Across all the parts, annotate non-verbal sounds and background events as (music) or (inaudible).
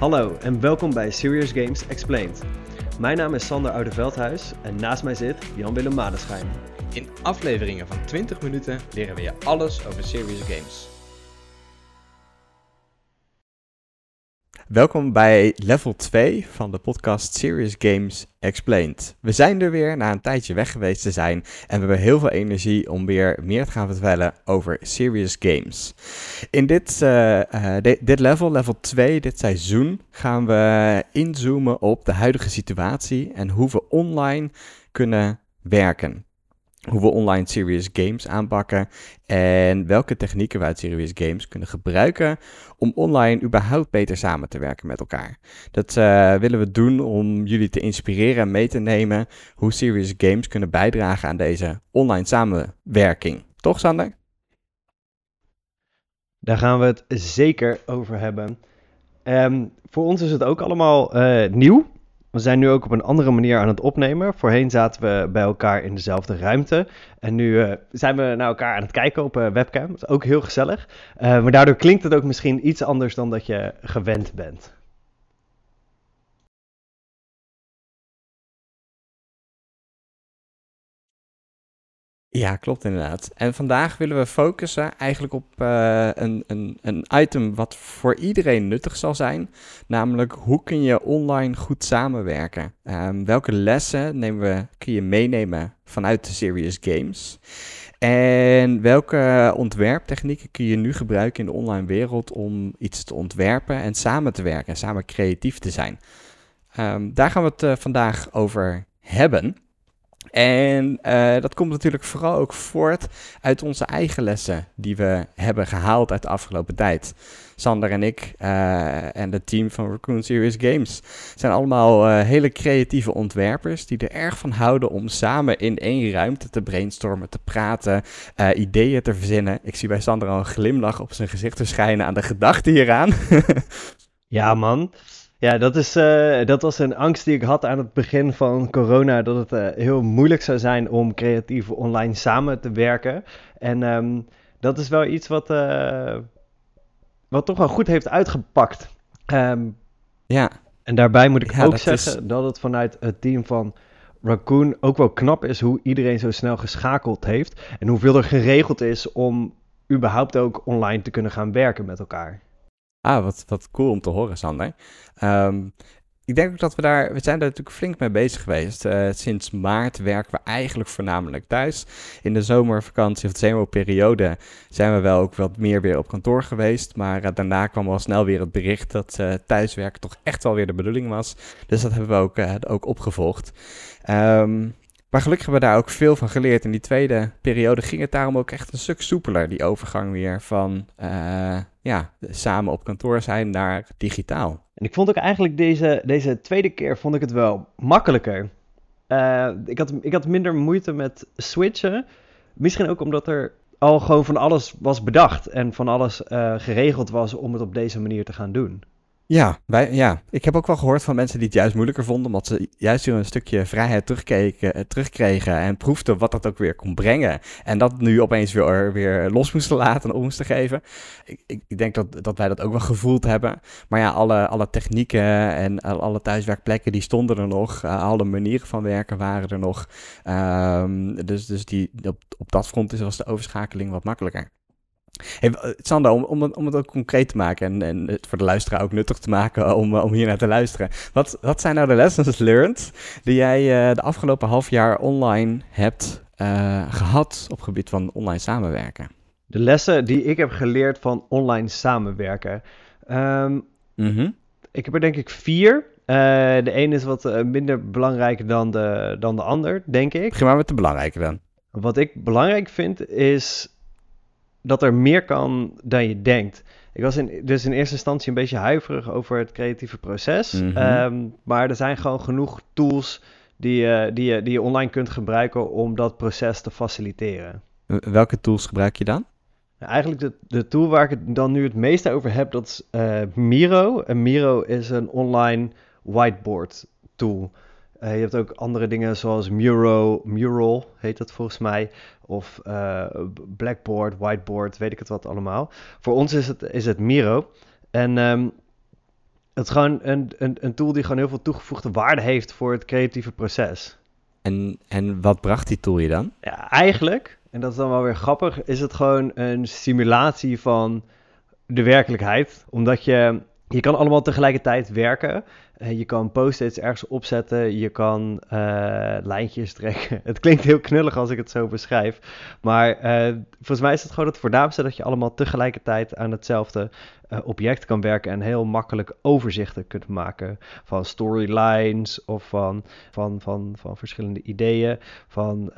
Hallo en welkom bij Serious Games Explained. Mijn naam is Sander Oudeveldhuis en naast mij zit Jan-Willem Madenschijn. In afleveringen van 20 minuten leren we je alles over serious games. Welkom bij level 2 van de podcast Serious Games Explained. We zijn er weer na een tijdje weg geweest te zijn en we hebben heel veel energie om weer meer te gaan vertellen over serious games. In dit, uh, dit level, level 2, dit seizoen, gaan we inzoomen op de huidige situatie en hoe we online kunnen werken hoe we online serious games aanpakken en welke technieken we uit serious games kunnen gebruiken om online überhaupt beter samen te werken met elkaar. Dat uh, willen we doen om jullie te inspireren en mee te nemen hoe serious games kunnen bijdragen aan deze online samenwerking. Toch Sander? Daar gaan we het zeker over hebben. Um, voor ons is het ook allemaal uh, nieuw. We zijn nu ook op een andere manier aan het opnemen. Voorheen zaten we bij elkaar in dezelfde ruimte. En nu uh, zijn we naar elkaar aan het kijken op uh, webcam. Dat is ook heel gezellig. Uh, maar daardoor klinkt het ook misschien iets anders dan dat je gewend bent. Ja, klopt inderdaad. En vandaag willen we focussen eigenlijk op uh, een, een, een item wat voor iedereen nuttig zal zijn. Namelijk, hoe kun je online goed samenwerken? Um, welke lessen nemen we, kun je meenemen vanuit de Serious Games? En welke ontwerptechnieken kun je nu gebruiken in de online wereld om iets te ontwerpen en samen te werken, samen creatief te zijn? Um, daar gaan we het uh, vandaag over hebben. En uh, dat komt natuurlijk vooral ook voort uit onze eigen lessen die we hebben gehaald uit de afgelopen tijd. Sander en ik uh, en het team van Raccoon Series Games zijn allemaal uh, hele creatieve ontwerpers die er erg van houden om samen in één ruimte te brainstormen, te praten, ideeën te verzinnen. Ik zie bij Sander al een glimlach op zijn gezicht verschijnen aan de gedachte hieraan. (laughs) ja man, ja, dat, is, uh, dat was een angst die ik had aan het begin van corona. Dat het uh, heel moeilijk zou zijn om creatief online samen te werken. En um, dat is wel iets wat, uh, wat toch wel goed heeft uitgepakt. Um, ja. En daarbij moet ik ja, ook dat zeggen is... dat het vanuit het team van Raccoon ook wel knap is hoe iedereen zo snel geschakeld heeft. En hoeveel er geregeld is om überhaupt ook online te kunnen gaan werken met elkaar. Ah, wat, wat cool om te horen, Sander. Um, ik denk ook dat we daar, we zijn daar natuurlijk flink mee bezig geweest. Uh, sinds maart werken we eigenlijk voornamelijk thuis. In de zomervakantie of de zomerperiode zijn we wel ook wat meer weer op kantoor geweest. Maar uh, daarna kwam al snel weer het bericht dat uh, thuiswerken toch echt wel weer de bedoeling was. Dus dat hebben we ook, ook opgevolgd. Um, maar gelukkig hebben we daar ook veel van geleerd. In die tweede periode ging het daarom ook echt een stuk soepeler, die overgang weer van uh, ja, samen op kantoor zijn naar digitaal. En ik vond ook eigenlijk deze, deze tweede keer vond ik het wel makkelijker. Uh, ik, had, ik had minder moeite met switchen. Misschien ook omdat er al gewoon van alles was bedacht en van alles uh, geregeld was om het op deze manier te gaan doen. Ja, wij, ja, ik heb ook wel gehoord van mensen die het juist moeilijker vonden, omdat ze juist weer een stukje vrijheid terugkeken, eh, terugkregen en proefden wat dat ook weer kon brengen. En dat nu opeens weer, weer los moesten laten en om moesten geven. Ik, ik, ik, denk dat, dat wij dat ook wel gevoeld hebben. Maar ja, alle, alle technieken en alle thuiswerkplekken die stonden er nog. Uh, alle manieren van werken waren er nog. Um, dus dus die, op, op dat front is, was de overschakeling wat makkelijker. Hey, Sander, om, om, om het ook concreet te maken en, en het voor de luisteraar ook nuttig te maken om, om hier naar te luisteren. Wat, wat zijn nou de lessons learned die jij uh, de afgelopen half jaar online hebt uh, gehad op gebied van online samenwerken? De lessen die ik heb geleerd van online samenwerken. Um, mm -hmm. Ik heb er denk ik vier. Uh, de ene is wat minder belangrijk dan de, dan de ander, denk ik. Begin maar met de belangrijke dan. Wat ik belangrijk vind is dat er meer kan dan je denkt. Ik was in, dus in eerste instantie een beetje huiverig over het creatieve proces. Mm -hmm. um, maar er zijn gewoon genoeg tools die, uh, die, je, die je online kunt gebruiken om dat proces te faciliteren. Welke tools gebruik je dan? Nou, eigenlijk de, de tool waar ik het dan nu het meeste over heb, dat is uh, Miro. En Miro is een online whiteboard tool. Uh, je hebt ook andere dingen zoals Mural, Mural heet dat volgens mij. Of uh, Blackboard, Whiteboard, weet ik het wat allemaal. Voor ons is het, is het Miro. En um, Het is gewoon een, een, een tool die gewoon heel veel toegevoegde waarde heeft voor het creatieve proces. En, en wat bracht die tool je dan? Ja, eigenlijk, en dat is dan wel weer grappig, is het gewoon een simulatie van de werkelijkheid. Omdat je, je kan allemaal tegelijkertijd werken. Uh, je kan post-its ergens opzetten, je kan uh, lijntjes trekken. (laughs) Het klinkt heel knullig als ik het zo beschrijf. Maar uh, volgens mij is het gewoon het voornaamste dat je allemaal tegelijkertijd aan hetzelfde uh, object kan werken en heel makkelijk overzichten kunt maken van storylines of van, van, van, van verschillende ideeën, van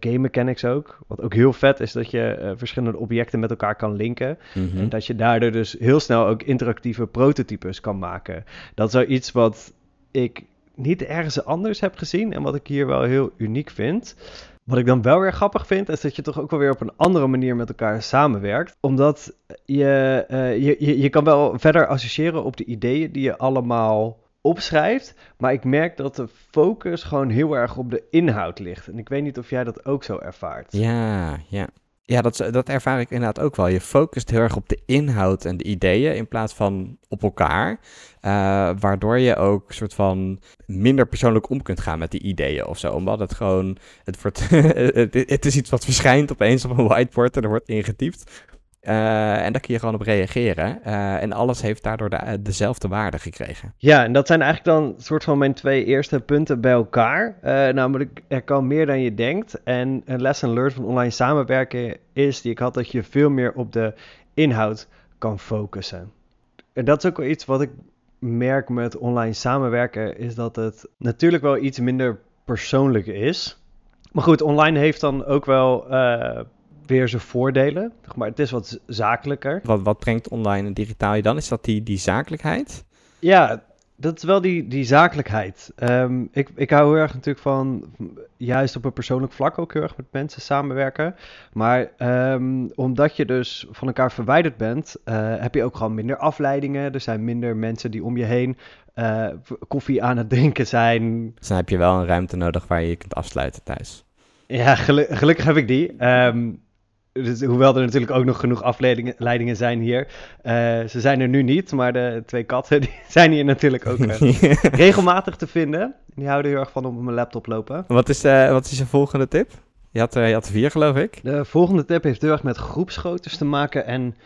game mechanics ook. Wat ook heel vet is dat je verschillende objecten met elkaar kan linken mm -hmm. en dat je daardoor dus heel snel ook interactieve prototypes kan maken. Dat is wel iets wat ik niet ergens anders heb gezien en wat ik hier wel heel uniek vind. Wat ik dan wel weer grappig vind, is dat je toch ook wel weer op een andere manier met elkaar samenwerkt. Omdat je, uh, je, je, je kan wel verder associëren op de ideeën die je allemaal opschrijft. Maar ik merk dat de focus gewoon heel erg op de inhoud ligt. En ik weet niet of jij dat ook zo ervaart. Ja, ja. Ja, dat, dat ervaar ik inderdaad ook wel. Je focust heel erg op de inhoud en de ideeën in plaats van op elkaar. Uh, waardoor je ook soort van minder persoonlijk om kunt gaan met die ideeën of zo. Omdat het gewoon, het, wordt, (laughs) het is iets wat verschijnt opeens op een whiteboard en er wordt ingetypt. Uh, en daar kun je gewoon op reageren. Uh, en alles heeft daardoor de, dezelfde waarde gekregen. Ja, en dat zijn eigenlijk dan soort van mijn twee eerste punten bij elkaar. Uh, namelijk, er kan meer dan je denkt. En een lesson learned van online samenwerken is die ik had dat je veel meer op de inhoud kan focussen. En dat is ook wel iets wat ik merk met online samenwerken, is dat het natuurlijk wel iets minder persoonlijk is. Maar goed, online heeft dan ook wel weer zijn voordelen. Maar het is wat zakelijker. Wat, wat brengt online en digitaal je dan? Is dat die, die zakelijkheid? Ja, dat is wel die, die zakelijkheid. Um, ik, ik hou heel erg natuurlijk van, juist op een persoonlijk vlak ook heel erg met mensen samenwerken. Maar um, omdat je dus van elkaar verwijderd bent, uh, heb je ook gewoon minder afleidingen. Er zijn minder mensen die om je heen uh, koffie aan het drinken zijn. Dus dan heb je wel een ruimte nodig waar je je kunt afsluiten thuis. Ja, gelu gelukkig heb ik die. Um, dus, hoewel er natuurlijk ook nog genoeg afleidingen zijn hier. Uh, ze zijn er nu niet, maar de twee katten (laughs) die zijn hier natuurlijk ook (laughs) uh, regelmatig te vinden. Die houden heel erg van op mijn laptop lopen. Wat is, uh, wat is je volgende tip? Je had, je had vier, geloof ik. De volgende tip heeft heel erg met groepsgroottes te maken en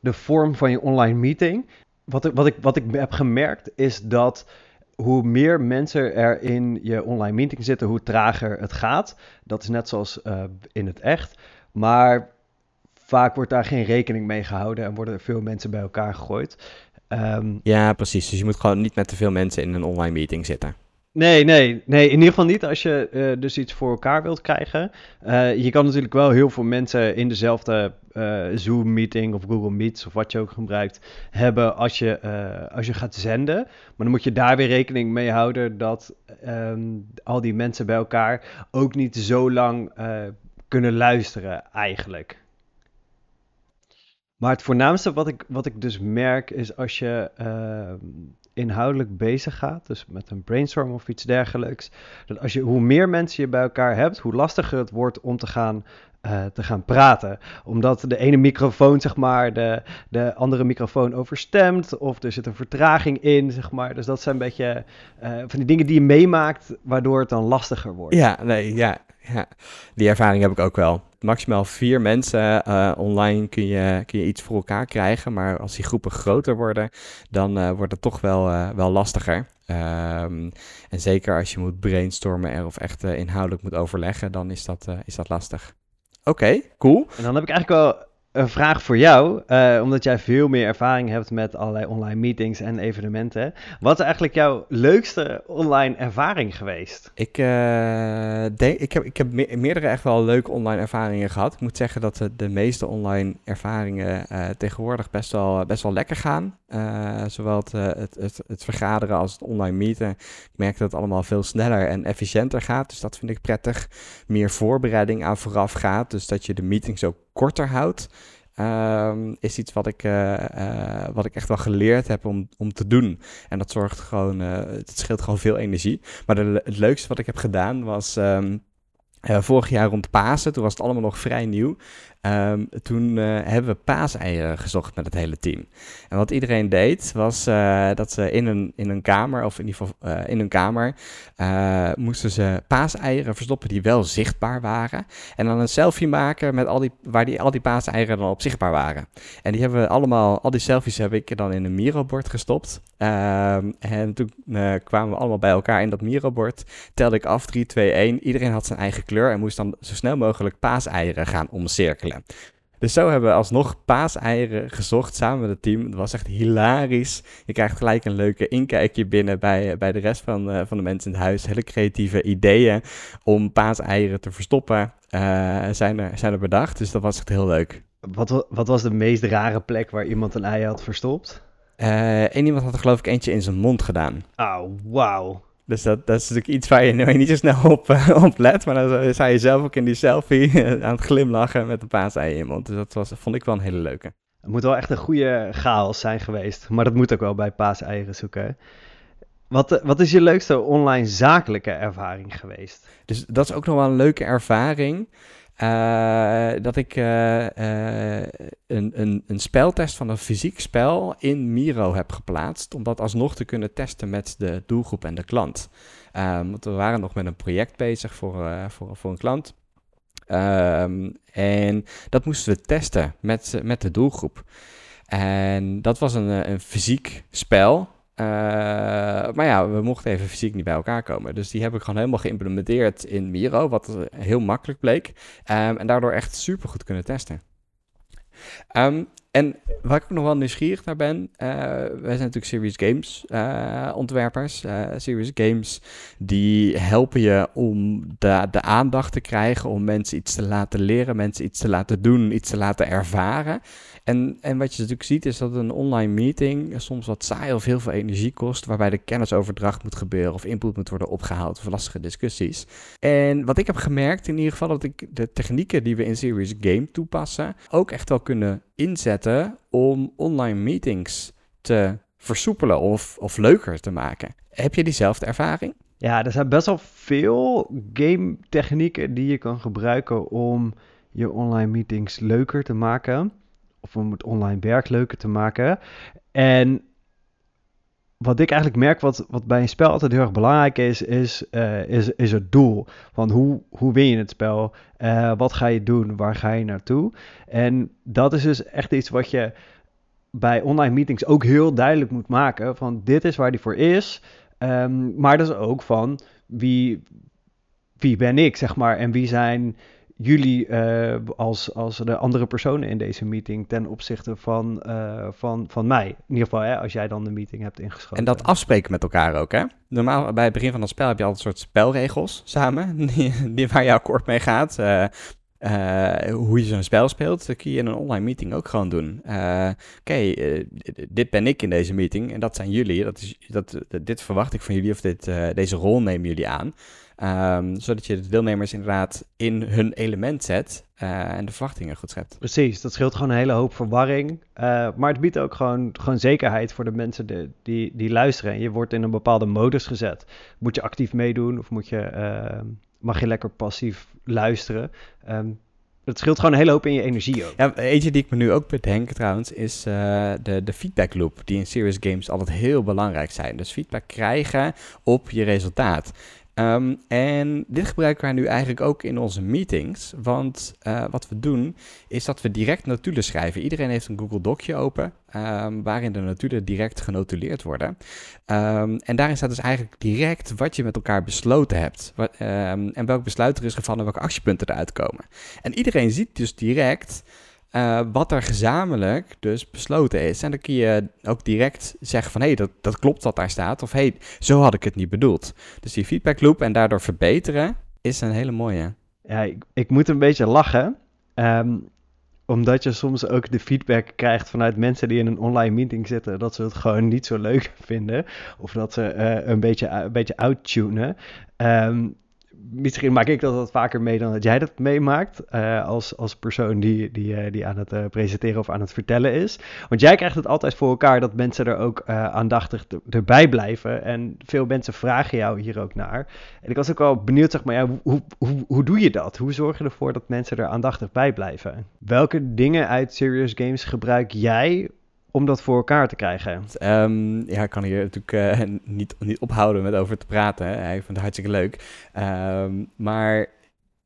de vorm van je online meeting. Wat ik, wat ik, wat ik heb gemerkt is dat hoe meer mensen er in je online meeting zitten, hoe trager het gaat. Dat is net zoals in het echt. Maar vaak wordt daar geen rekening mee gehouden en worden er veel mensen bij elkaar gegooid. Um, ja, precies. Dus je moet gewoon niet met te veel mensen in een online meeting zitten. Nee, nee, nee. In ieder geval niet als je uh, dus iets voor elkaar wilt krijgen. Uh, je kan natuurlijk wel heel veel mensen in dezelfde uh, Zoom-meeting of Google Meets of wat je ook gebruikt hebben als je, als je gaat zenden. Maar dan moet je daar weer rekening mee houden dat um, al die mensen bij elkaar ook niet zo lang kunnen luisteren eigenlijk. Maar het voornaamste wat ik, wat ik dus merk is als je uh, inhoudelijk bezig gaat, dus met een brainstorm of iets dergelijks, dat als je, hoe meer mensen je bij elkaar hebt, hoe lastiger het wordt om te gaan, uh, te gaan praten. Omdat de ene microfoon, zeg maar, de, de andere microfoon overstemt, of er zit een vertraging in, zeg maar. Dus dat zijn een beetje uh, van die dingen die je meemaakt, waardoor het dan lastiger wordt. Ja, nee, ja, ja. die ervaring heb ik ook wel maximaal vier mensen uh, online kun je, kun je iets voor elkaar krijgen. Maar als die groepen groter worden, dan uh, wordt het toch wel, uh, wel lastiger. Um, en zeker als je moet brainstormen of echt inhoudelijk moet overleggen, dan is dat, is dat lastig. Oké, cool. En dan heb ik eigenlijk wel een vraag voor jou, uh, omdat jij veel meer ervaring hebt met allerlei online meetings en evenementen. Wat is eigenlijk jouw leukste online ervaring geweest? Ik, uh, denk, ik heb, ik heb me meerdere echt wel leuke online ervaringen gehad. Ik moet zeggen dat de, de meeste online ervaringen uh, tegenwoordig best wel, best wel lekker gaan. Zowel het, het, het, het, vergaderen als het online meeten. Ik merk dat het allemaal veel sneller en efficiënter gaat. Dus dat vind ik prettig. Meer voorbereiding aan vooraf gaat. Dus dat je de meetings ook korter houdt. Um, is iets wat ik, uh, wat ik echt wel geleerd heb om, om te doen. En dat zorgt gewoon, uh, het scheelt gewoon veel energie. Maar het leukste wat ik heb gedaan was um, vorig jaar rond Pasen. Toen was het allemaal nog vrij nieuw. Ehm, toen eh, hebben we paaseieren gezocht met het hele team. En wat iedereen deed, was uh, dat ze in een, in een kamer, of in ieder geval uh, in een kamer, moesten ze paaseieren verstoppen die wel zichtbaar waren. En dan een selfie maken met al die, waar die, al die paaseieren dan op zichtbaar waren. En die hebben we allemaal, al die selfies heb ik dan in een Miro-bord gestopt. Ehm, en toen kwamen we allemaal bij elkaar in dat Miro-bord. Telde ik af, 3, 2, 1. Iedereen had zijn eigen kleur en moest dan zo snel mogelijk paaseieren gaan omcirkelen. Dus zo hebben we alsnog paaseieren gezocht samen met het team. Het was echt hilarisch. Je krijgt gelijk een leuke inkijkje binnen bij, bij de rest van, uh, van de mensen in het huis. Hele creatieve ideeën om paaseieren te verstoppen uh, zijn, er, zijn er bedacht. Dus dat was echt heel leuk. Wat, wat was de meest rare plek waar iemand een ei had verstopt? Uh, en iemand had er geloof ik eentje in zijn mond gedaan. Oh, wauw. Dus dat, dat is natuurlijk iets waar je, (laughs) niet zo snel op, uh, op let. Maar dan sta je zelf ook in die selfie (laughs) aan het glimlachen met een paasei in je mond. Dus dat was, vond ik wel een hele leuke. Het moet wel echt een goede chaos zijn geweest. Maar dat moet ook wel bij paaseieren zoeken. Wat, eh, wat is je leukste online zakelijke ervaring geweest? Dus dat is ook nog wel een leuke ervaring. Uh, dat ik uh, uh, een, een, een speltest van een fysiek spel in Miro heb geplaatst. Om dat alsnog te kunnen testen met de doelgroep en de klant. Um, want we waren nog met een project bezig voor, voor, voor een klant. Um, en dat moesten we testen met, met de doelgroep. En dat was een, een fysiek spel. Uh, maar ja, we mochten even fysiek niet bij elkaar komen. Dus die heb ik gewoon helemaal geïmplementeerd in Miro, wat heel makkelijk bleek. Um, en daardoor echt super goed kunnen testen. Um, en waar ik ook nog wel nieuwsgierig naar ben, uh, wij zijn natuurlijk Serious Games uh, ontwerpers. Uh, Serious Games die helpen je om de aandacht te krijgen, om mensen iets te laten leren, mensen iets te laten doen, iets te laten ervaren. En, en wat je natuurlijk ziet is dat een online meeting soms wat saai of heel veel energie kost, waarbij de kennisoverdracht moet gebeuren of input moet worden opgehaald of lastige discussies. En wat ik heb gemerkt in ieder geval, dat ik de technieken die we in Serious Game toepassen ook echt wel kunnen inzetten om online meetings te versoepelen of, of leuker te maken. Heb je diezelfde ervaring? Ja, er zijn best wel veel game technieken die je kan gebruiken om je online meetings leuker te maken of om het online werk leuker te maken. En wat ik eigenlijk merk, wat, wat bij een spel altijd heel erg belangrijk is, is, uh, is, is het doel. Van hoe, hoe win je het spel? Uh, wat ga je doen? Waar ga je naartoe? En dat is dus echt iets wat je bij online meetings ook heel duidelijk moet maken. Van dit is waar die voor is. Um, maar dus ook van wie, wie ben ik, zeg maar. En wie zijn jullie uh, als, als de andere personen in deze meeting ten opzichte van, uh, van, van mij. In ieder geval, hè, als jij dan de meeting hebt ingeschoten. En dat afspreken met elkaar ook, hè? Normaal bij het begin van een spel heb je altijd een soort spelregels samen, (laughs) die, waar je akkoord mee gaat. Uh, hoe je zo'n spel speelt, dat kun je in een online meeting ook gewoon doen. Oké, dit ben ik in deze meeting en dat zijn jullie. Dat is, dat, dit verwacht ik van jullie of dit, deze rol nemen jullie aan. Um, zodat je de deelnemers inderdaad in hun element zet uh, en de verwachtingen goed zet. Precies, dat scheelt gewoon een hele hoop verwarring. Uh, maar het biedt ook gewoon, gewoon zekerheid voor de mensen die, die, die luisteren. En je wordt in een bepaalde modus gezet. Moet je actief meedoen of moet je, uh, mag je lekker passief luisteren? Um, het scheelt gewoon een hele hoop in je energie ook. Ja, eentje die ik me nu ook bedenk trouwens, is uh, de, de feedback loop. Die in serious games altijd heel belangrijk zijn. Dus feedback krijgen op je resultaat. Um, en dit gebruiken wij nu eigenlijk ook in onze meetings. Want uh, wat we doen, is dat we direct notulen schrijven. Iedereen heeft een Google Docje open, um, waarin de notulen direct genotuleerd worden. Um, en daarin staat dus eigenlijk direct wat je met elkaar besloten hebt. En welk besluit er is gevallen en welke actiepunten eruit komen. En iedereen ziet dus direct uh, wat er gezamenlijk dus besloten is. En dan kun je ook direct zeggen van... hé, hey, dat, dat klopt wat daar staat. Of hé, hey, zo had ik het niet bedoeld. Dus die feedback loop en daardoor verbeteren is een hele mooie. Ja, ik, ik moet een beetje lachen. Um, omdat je soms ook de feedback krijgt vanuit mensen die in een online meeting zitten... dat ze het gewoon niet zo leuk (laughs) vinden. Of dat ze uh, een beetje, een beetje outtunen. Um, misschien maak ik dat wat vaker mee dan dat jij dat meemaakt. Uh, als, als persoon die, die, uh, die aan het uh, presenteren of aan het vertellen is. Want jij krijgt het altijd voor elkaar dat mensen er ook aandachtig erbij blijven. En veel mensen vragen jou hier ook naar. En ik was ook wel benieuwd, zeg maar, ja, hoe, hoe, hoe doe je dat? Hoe zorg je ervoor dat mensen er aandachtig bij blijven? Welke dingen uit Serious Games gebruik jij om dat voor elkaar te krijgen? Um, ja, ik kan hier natuurlijk uh, (laughs) niet, niet ophouden met over te praten. Hè. Ik vind het hartstikke leuk. Um, maar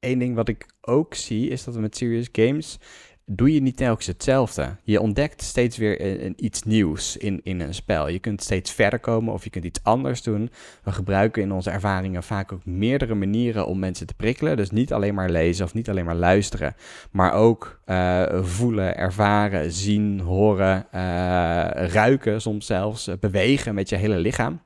één ding wat ik ook zie, is dat we met Serious Games doe je niet telkens hetzelfde. Je ontdekt steeds weer een, iets nieuws in, in een spel. Je kunt steeds verder komen of je kunt iets anders doen. We gebruiken in onze ervaringen vaak ook meerdere manieren om mensen te prikkelen. Dus niet alleen maar lezen of niet alleen maar luisteren, maar ook uh, voelen, ervaren, zien, horen, uh, ruiken soms zelfs, bewegen met je hele lichaam.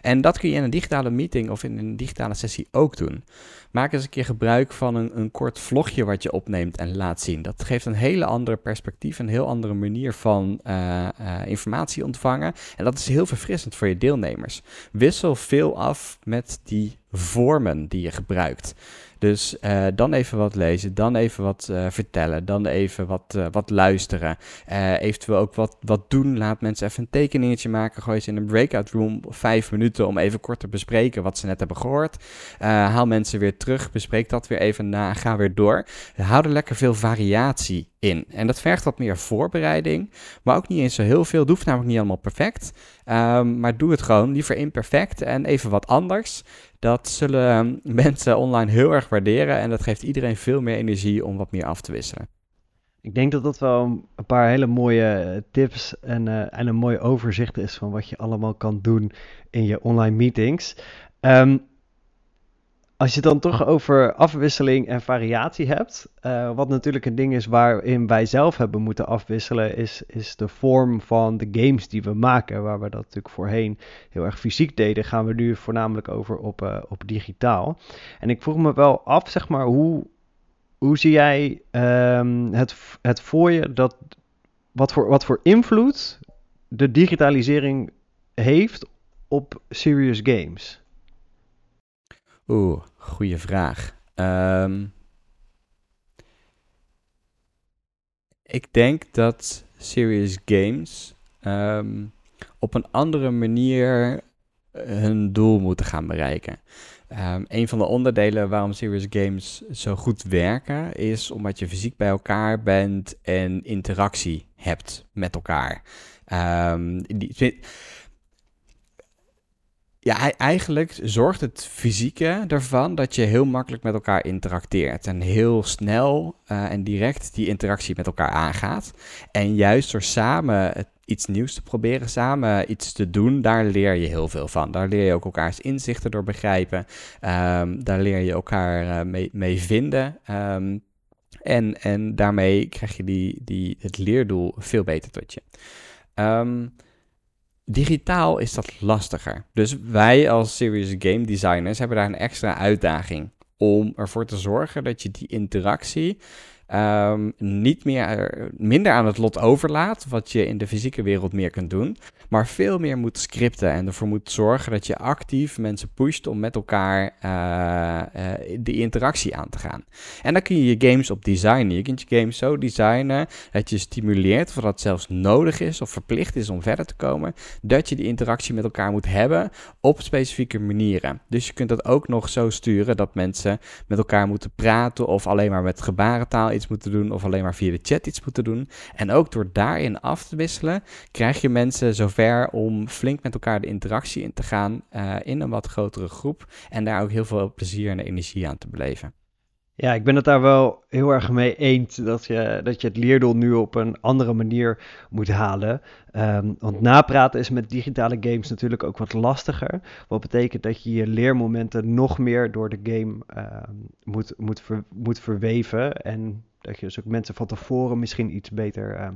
En dat kun je in een digitale meeting of in een digitale sessie ook doen. Maak eens een keer gebruik van een, een kort vlogje wat je opneemt en laat zien. Dat geeft een hele andere perspectief, een heel andere manier van uh, uh, informatie ontvangen. En dat is heel verfrissend voor je deelnemers. Wissel veel af met die vormen die je gebruikt. Dus uh, dan even wat lezen, dan even wat uh, vertellen, dan even wat, uh, wat luisteren. eventueel ook wat, wat doen. Laat mensen even een tekeningetje maken. Gooi ze in een breakout room vijf minuten om even kort te bespreken wat ze net hebben gehoord. haal mensen weer terug, bespreek dat weer even na, ga weer door. Hou er lekker veel variatie in. En dat vergt wat meer voorbereiding, maar ook niet eens zo heel veel. Het namelijk niet allemaal perfect. Um, maar doe het gewoon liever imperfect en even wat anders. Dat zullen (laughs) mensen online heel erg waarderen en dat geeft iedereen veel meer energie om wat meer af te wisselen. Ik denk dat dat wel een paar hele mooie tips en, uh, en een mooi overzicht is van wat je allemaal kan doen in je online meetings. Um, als je het dan toch over afwisseling en variatie hebt, uh, wat natuurlijk een ding is waarin wij zelf hebben moeten afwisselen, is, is de vorm van de games die we maken. Waar we dat natuurlijk voorheen heel erg fysiek deden, gaan we nu voornamelijk over op, uh, op digitaal. En ik vroeg me wel af, zeg maar, hoe, hoe zie jij um, het, het voor je dat, wat voor, wat voor invloed de digitalisering heeft op serious games? Oeh, goede vraag. Um, ik denk dat serious games um, op een andere manier hun doel moeten gaan bereiken. Um, een van de onderdelen waarom serious games zo goed werken is omdat je fysiek bij elkaar bent en interactie hebt met elkaar. Die, ja, eigenlijk zorgt het fysieke ervan dat je heel makkelijk met elkaar interacteert. En heel snel uh, en direct die interactie met elkaar aangaat. En juist door samen iets nieuws te proberen, samen iets te doen, daar leer je heel veel van. Daar leer je ook elkaars inzichten door begrijpen. Um, daar leer je elkaar uh, mee, mee, vinden. Um, en, en daarmee krijg je die, die, het leerdoel veel beter tot je. Um, Digitaal is dat lastiger. Dus wij als serious game designers hebben daar een extra uitdaging om ervoor te zorgen dat je die interactie um, niet meer, minder aan het lot overlaat, wat je in de fysieke wereld meer kunt doen, maar veel meer moet scripten en ervoor moet zorgen dat je actief mensen pusht om met elkaar uh, uh, de interactie aan te gaan. En dan kun je je games op designen. Je kunt je games zo designen dat je stimuleert, of dat zelfs nodig is of verplicht is om verder te komen, dat je die interactie met elkaar moet hebben op specifieke manieren. Dus je kunt dat ook nog zo sturen dat mensen met elkaar moeten praten of alleen maar met gebarentaal iets moeten doen of alleen maar via de chat iets moeten doen. En ook door daarin af te wisselen, krijg je mensen zover om flink met elkaar de interactie in te gaan uh, in een wat grotere groep. En daar ook heel veel plezier en energie aan te beleven. Ja, ik ben het daar wel heel erg mee eens dat je, dat je het leerdoel nu op een andere manier moet halen. Um, want napraten is met digitale games natuurlijk ook wat lastiger. Wat betekent dat je je leermomenten nog meer door de game uh, moet, moet, ver, moet verweven. En dat je dus ook mensen van tevoren misschien iets beter uh,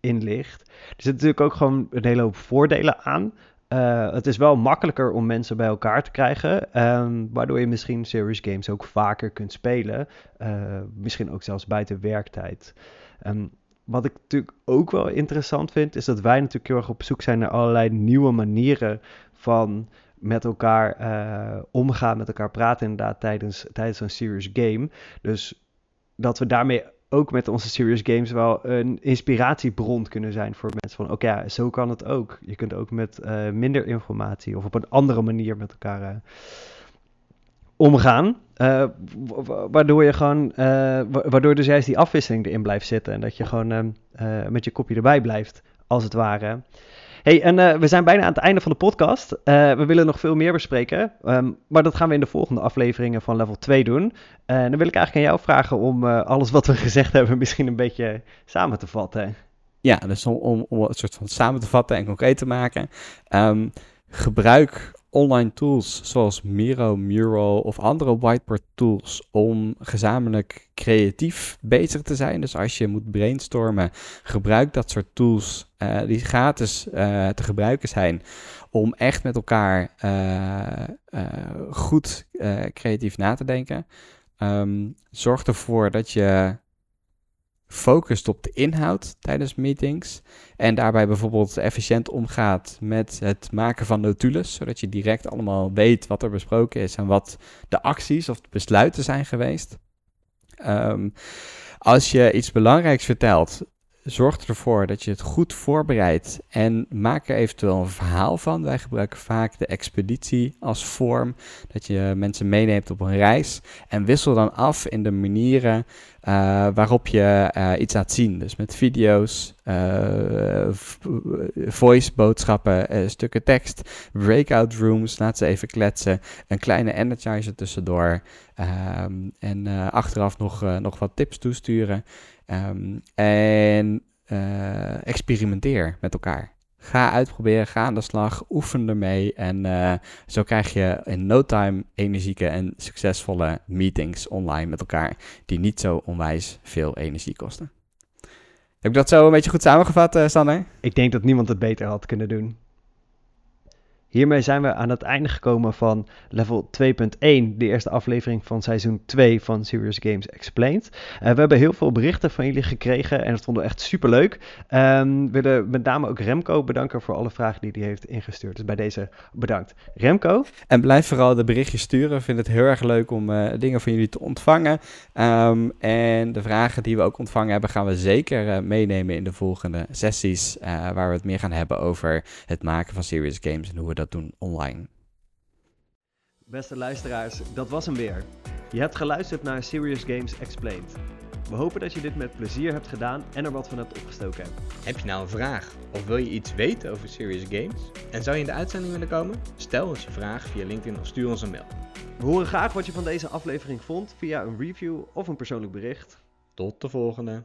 inlicht. Er zitten natuurlijk ook gewoon een hele hoop voordelen aan. Uh, het is wel makkelijker om mensen bij elkaar te krijgen, um, waardoor je misschien serious games ook vaker kunt spelen. Uh, misschien ook zelfs buiten werktijd. Um, wat ik natuurlijk ook wel interessant vind, is dat wij natuurlijk heel erg op zoek zijn naar allerlei nieuwe manieren van met elkaar eh, omgaan, met elkaar praten inderdaad tijdens, tijdens een serious game. Dus dat we daarmee ook met onze serious games wel een inspiratiebron kunnen zijn voor mensen. Van oké, ja, zo kan het ook. Je kunt ook met uh, minder informatie of op een andere manier met elkaar uh, omgaan. Uh, waardoor je gewoon, waardoor dus juist die afwisseling erin blijft zitten. En dat je gewoon met je kopje erbij blijft, als het ware. Hey, en uh, we zijn bijna aan het einde van de podcast. Uh, we willen nog veel meer bespreken. Um, maar dat gaan we in de volgende afleveringen van level 2 doen. Uh, dan wil ik eigenlijk aan jou vragen om alles wat we (laughs) gezegd hebben misschien een beetje samen te vatten. Ja, dus om, om, om het soort van samen te vatten en concreet te maken. Um, gebruik online tools zoals Miro, Mural of andere whiteboard tools om gezamenlijk creatief bezig te zijn. Dus als je moet brainstormen, gebruik dat soort tools uh, die gratis uh, te gebruiken zijn om echt met elkaar uh, goed creatief na te denken. Um, zorg ervoor dat je focust op de inhoud tijdens meetings. En daarbij bijvoorbeeld efficiënt omgaat met het maken van notules, zodat je direct allemaal weet wat er besproken is en wat de acties of de besluiten zijn geweest. Um, als je iets belangrijks vertelt, zorg ervoor dat je het goed voorbereidt en maak er eventueel een verhaal van. Wij gebruiken vaak de expeditie als vorm, dat je mensen meeneemt op een reis en wissel dan af in de manieren uh, waarop je uh, iets laat zien. Dus met video's, uh, voice boodschappen, stukken tekst, breakout rooms, laat ze even kletsen, een kleine energizer tussendoor um, en achteraf nog, nog wat tips toesturen. Um, en uh, experimenteer met elkaar. Ga uitproberen, ga aan de slag, oefen ermee. En uh, zo krijg je in no time energieke en succesvolle meetings online met elkaar. Die niet zo onwijs veel energie kosten. Heb ik dat zo een beetje goed samengevat, uh, Sander? Ik denk dat niemand het beter had kunnen doen. Hiermee zijn we aan het einde gekomen van level 2.1, de eerste aflevering van seizoen 2 van Serious Games Explained. Uh, we hebben heel veel berichten van jullie gekregen en dat vonden we echt super leuk. Um, we willen met name ook Remco bedanken voor alle vragen die hij heeft ingestuurd. Dus bij deze bedankt. Remco? En blijf vooral de berichtjes sturen. Ik vind het heel erg leuk om uh, dingen van jullie te ontvangen. Um, en de vragen die we ook ontvangen hebben, gaan we zeker uh, meenemen in de volgende sessies. waar we het meer gaan hebben over het maken van Serious Games en hoe we dat doen online. Beste luisteraars, dat was hem weer. Je hebt geluisterd naar Serious Games Explained. We hopen dat je dit met plezier hebt gedaan en er wat van hebt opgestoken. Heb je nou een vraag of wil je iets weten over Serious Games? En zou je in de uitzending willen komen? Stel ons je vraag via LinkedIn of stuur ons een mail. We horen graag wat je van deze aflevering vond via een review of een persoonlijk bericht. Tot de volgende!